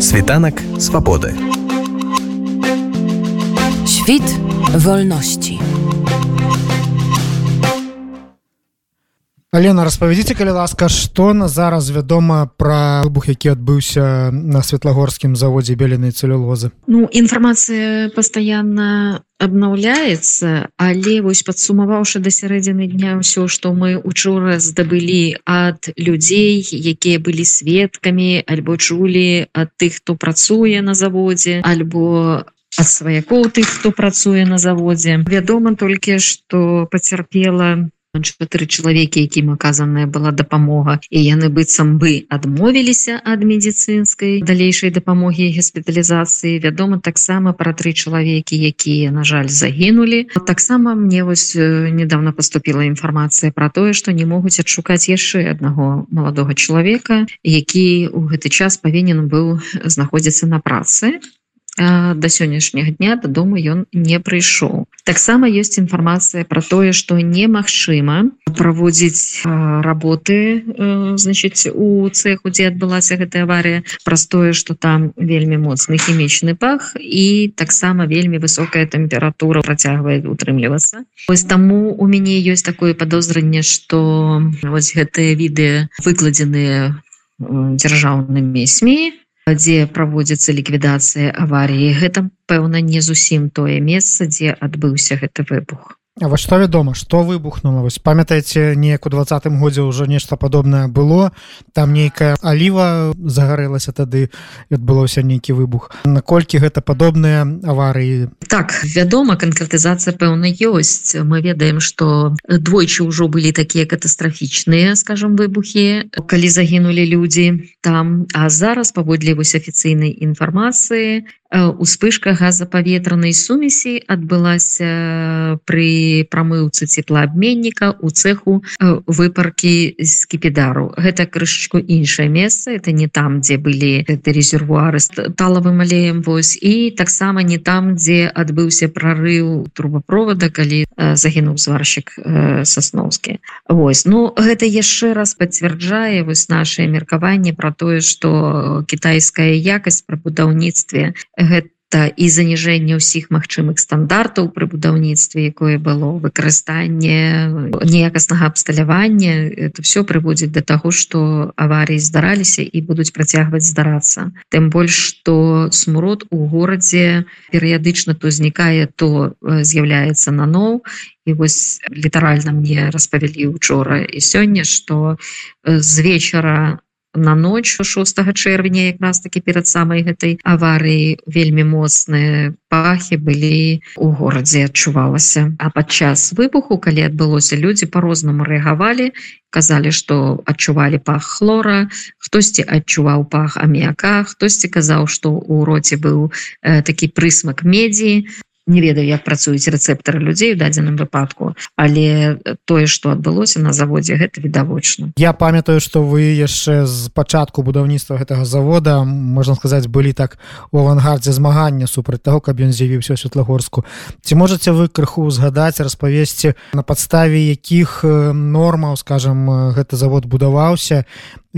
Світанак свабоды. Świt wolności. Алена распавядзіце калі ласка што на зараз вядома пра выбух які адбыўся на светлагорскім заводзе беленай цэлюлозы Ну інфармацыя пастаянна абнаўляецца але вось падсумаваўшы да сярэдзіны дня ўсё што мы учора здабылі ад людзей якія былі сведкамі альбо чулі ад тых хто працуе на заводзе альбо ад сваякоў тых хто працуе на заводзе. Вядома толькі што пацярпела чатыры чалавекі якім аказаная была дапамога і яны быццам бы адмовіліся ад медицинскай далейшай дапамогі госпіталізацыі вядома таксама пра тры чалавекі якія на жаль загінулі таксама мне вось недавно поступила інфармацыя про тое что не могуць адшукаць яшчэ аднаго маладога чалавека які у гэты час павінен быў знаходзіцца на працы до сённяшняга дня дадому ён не прыйшоў таксама ёсць інфармацыя про тое что немагчыма праводзіць работы значитчыць у цеху дзе адбылася гэтая авария. Праз тое что там вельмі моцны хімічны пах і таксама вельмі высокая тэмпература працягвае утрымлівацца ось таму у мяне ёсць такое подозранне что вось гэтыя віды выкладзеныя дзяржаўнымі сМ дзе праводзіцца ліквідацыя аварыі. Гэта пэўна не зусім тое месца дзе адбыўся гэты выбух А вось што вядома што выбухнула? Вось памятаеце неяк у двадцатым годзе ўжо нешта падобнае было? Там нейкая аліва загарэлася тады адбылося нейкі выбух. Наколькі гэта падобныя аварыі? Так вядома канкрэтызацыя пэўна ёсць. Мы ведаем что двойчы ўжо былі такія катастрафічныя скажем выбухі калі загінулі людзі там. А зараз паводле вось афіцыйнай інфармацыі успышка газапаветранай сумесі адбылася при прамыўцы цеплаабменніка у цеху выпаркі з кіпідару. Гэта крышачку іншае месца это не там дзе былі это резервуары талавым алеем вось. І таксама не там дзе адбыўся прорыў трубапровода калі загінуў сварщик сасноўскі. Вось. Ну гэта яшчэ раз пацвярджае вось наше меркаванне про тое что кітайская якасць пра будаўніцтве гэта і заніжэнне ўсіх магчымых стандартаў пры будаўніцтве якое было выкарыстанне неякаснага абсталявання. Это все прыводзіць до таго что аварыі здараліся і будуць працягваць здарацца. Тым больш что смурод у горадзе перыядычна то знікае то з'яўляецца на ноў і вось літаральна мне распавялі учора і сёння что з вечара на ноч 6 чэрвеня якраз таки перад самай гэтай аварыі. Вельмі моцныя пахі былі у горадзе адчувалася. А падчас выбуху калі адбылося людзі по-рознаму рэагавалі казалі что адчувалі пах хлора хтосьці адчуваў пах аміяка хтосьці казаў что у роце быў э, такі прысмак медзі не ведаю як працуюць рэцэптары людзей у дадзеным выпадку але тое что адбылося на заводзе гэта відавочна. Я памятаю что вы яшчэ з пачатку будаўніцтва гэтага завода можна сказаць былі так у авангардзе змагання супраць того каб ён з'явіўся светлагорску ці можете вы крыху узгадаць распавесці на падставе якіх нормаў скажем гэты завод будаваўся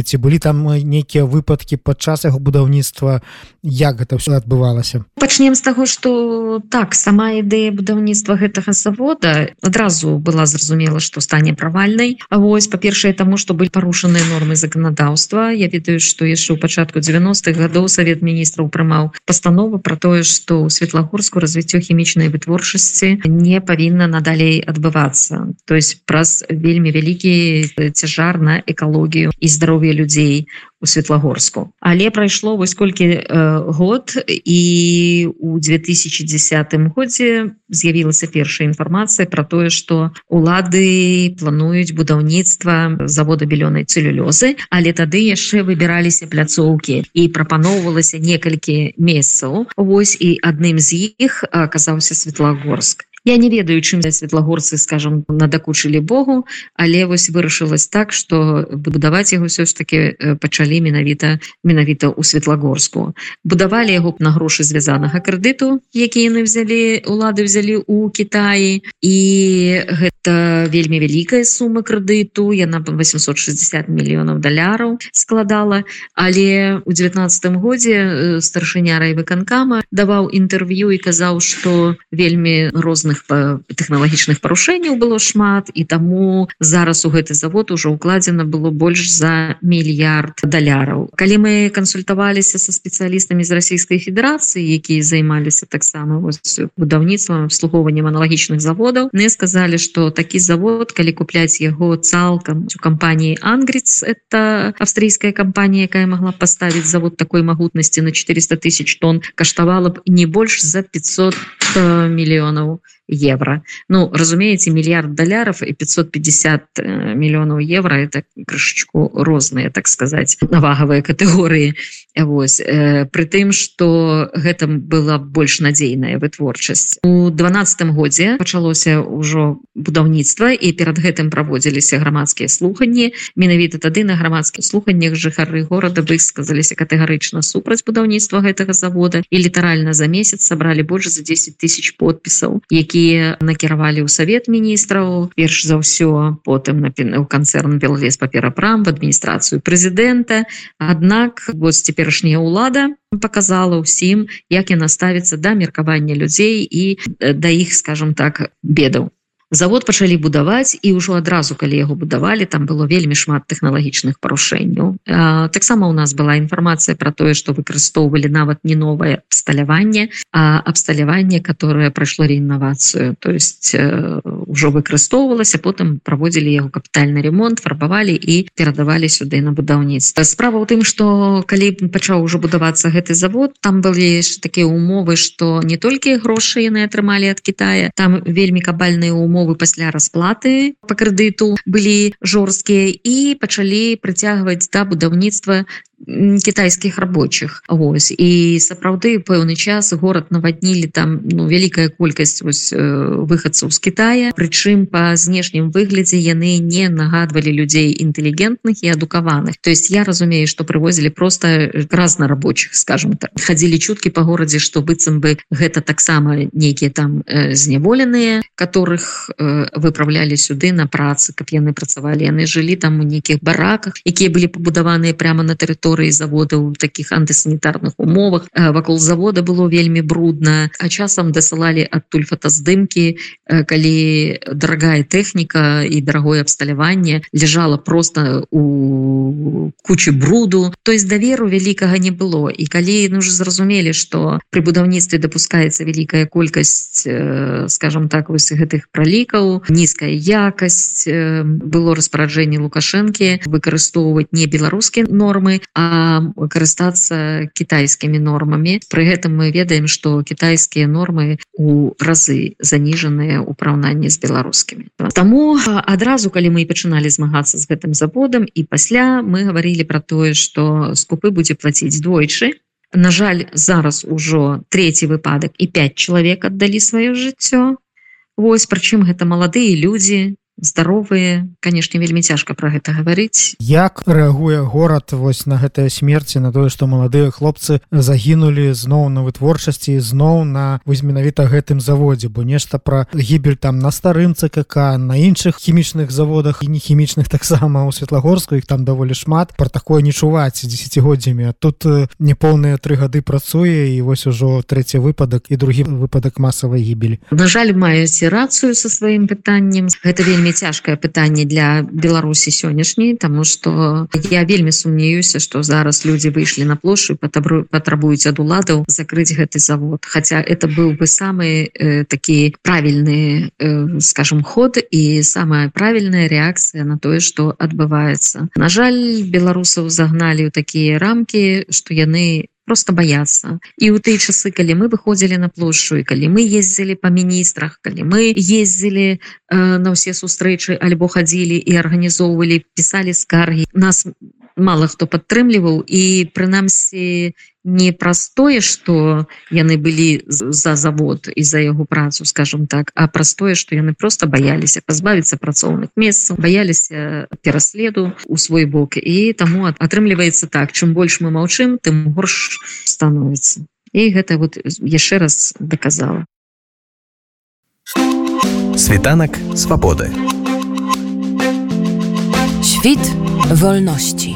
ці былі там нейкія выпадкі падчас яго будаўніцтва? Як гэта все адбывалася? Пачнем з таго что так сама ідэя будаўніцтва гэтага завода адразу была зразумела что стане правальнай. А вось па-першае таму что былі парушаныя нормы заканадаўства. Я ведаю что яшчэ ў пачатку 90-х гадоў Савет міністраў прымаў пастанову про тое что ў светлагорску развіццё хімічнай вытворчасці не павінна надалей адбывацца. То есть праз вельмі вялікі цяжар на экалогію і здароўе людзей у светлагорску але прайшло вось колькі э, год і у 2010 годзе з'явілася першая інфармацыя про тое что улады плануюць будаўніцтва завода белёнай цэлюлёзы але тады яшчэ выбіраліся пляцоўкі і прапаноўвалася некалькі месяцаў Вось і адным з іх аказаўся светлагорск я не ведаю чым светлагорцы скажем надакучылі Богу але вось вырашылась так что будаваць яго ўсё ж таки э, пачалі менавіта менавіта у светлагорску. Будавалі яго на грошы звязанага крэдыту які яны взялі улады взялі у Китаі і гэта вельмі вялікая сума крэдыту яна 860 мільёнаў даляраў складала. Але у 19 годзе э, старшыня райвыканкама даваў інтэрв'ю і казаў что вельмі розных тэхналагічных парушэнняў было шмат і таму зараз у гэты завод уже укладзена было больш за мільярд даляраў. Калі мы кансультаваліся со спецыялістамі з расійскай федерацыі якія займаліся таксама будаўніцтвам обслугоўваннем аналагічных заводаў не сказали что такі завод калі купляць яго цалкам у кампаніі ангриц это австрійская кампанія якая могла поставить завод такой магутнасці на 400 тысяч тонн каштавала б не больш за 500 э, мільёнаў евро. Ну разумеете мільярд даляров и 550 э, миллионов евро это крышечку розные так сказать навагавыя категории. Вось э, при тым что гэтым была больш надзейная вытворчасць. У двадцатым годзе пачалося ўжо будаўніцтва і перад гэтым праводзіліся грамадскія слуханні. Менавіта тады на грамадскіх слуханнях жыхары горада высказаліся катэгарычна супраць будаўніцтва гэтага завода і літаральна за месяц сабралі больш за 10 тысяч подпісаў якія накіравалі ў савет міністраў. Перш за ўсё потым на у канцэрн беллес паперапрам в адміністрацыю прэзідэнта. Аднак вот цяпер цяперашняя ўлада показала ўсім як яна ставіцца да меркавання людзей і да іх скажем так бедаў завод пачалі будаваць і ўжо адразу калі яго будавалі там было вельмі шмат тэхналагічных парушэнняў. Таксама у нас была інфармацыя про тое что выкарыстоўвалі нават не новае абсталяванне а абсталяванне которое прайшло реінавацыю то есть ўжо выкарыстоўвалася потым праводзілі яго капітальны ремонт фарбавалі і перадавалі сюды на будаўніцтва. Справа ў тым что калі пачаў ужо будавацца гэты завод там былі такія умовы что не толькі грошы яны атрымалі от Китая там вельмі кабальныя умовы умовы пасля расплаты по крэдыту былі жорсткія і пачалі прыцягваць да будаўніцтва китайскіх рабочих. Вось і сапраўды пэўны час город наваднілі там ну вялікая колькасць вось выхадцаў з Китая. Прычым по знешнім выглядзе яны не нагадвалі людзей інтэлігентных і адукаваных. То есть я разумею что прывозілі просто разна рабочих скажем так. Хадзілі чуткі по горадзе что быццам бы гэта таксама нейкія там э, зняволеныя которых э, выправлялі сюды на працы каб яны працавалі. Яны жылі там у нейкіх бараках якія былі пабудаваныя прямо на тэрыторыі тэрыторыі завода ў таких антысанітарных умовах. Вакол завода было вельмі брудна а часам дасылалі адтуль фотаздымки калі дорогая тэхніка і дарагое абсталяванне лежала просто у кучи бруду то есть даверу вялікага не было. І калі ну уже зразумелі что при будаўніцтве допускаецца вялікая колькасць скажем так вось гэтых пролікаў нізкая якасць было распараджэнне лукашэнкі выкарыстоўваць не беларускія нормы а карыстацца кітайскімі нормамі. Пры гэтым мы ведаем что кітайскія нормы у разы заніжаныя ў параўнанні з беларускімі. Таму адразу калі мы пачыналі змагацца з гэтым заводам і пасля мы гаварілі про тое что скупы будзе плаціць двойчы. На жаль зараз ужо третий выпадак і 5 чалавек аддалі сваё жыццё. Вось прычым гэта маладыя людзі здаровыя канешне вельмі цяжка про гэта гаварыць. Як рэагуе горад вось на гэтыя смерці на тое што маладыя хлопцы загінулі зноў на вытворчасці зноў на вось менавіта гэтым заводзе бо нешта пра гібель там на старым ЦКК на іншых хімічных заводах і не хімічных таксама у светлагорску іх там даволі шмат про такое не чуваць десятгоддзямі тут неполныя тры гады працуе і вось ужо трэці выпадак і другі выпадак масавай гібелі. На жаль маеце рацыю со сваім пытаннем. Гэта вельмі цяжкае пытанне для беларусі сённяшняй тому что я вельмі сумнеюся что зараз люди выйшлі на плошу патрабуюць ад уладаў закрыть гэты завод. Хотя это быў бы самый э, такі правільны э, скажем ход і самая правільная реакцыя на тое что адбываецца на жаль беларусаў загналі ў такія рамки что яны просто бояться. І у тыя часы калі мы выходзілі на плошчу і калі мы ездзілі по міністрах калі мы ездзілі э, на ўсе сустрэчы альбо хадзілі і арганізоўвалі пісалі скаргі нас мало хто падтрымліваў і прынамсі не простое что яны былі за завод і за яго працу скажем так а простое что яны просто баяліся пазбавіцца працоўных месцаў баяліся пераследу у свой бок. І таму атрымліваецца так чым больш мы маўчым тым горш становіцца. І гэта вот яшчэ раз доказала світанак свабоды. Świt wolności.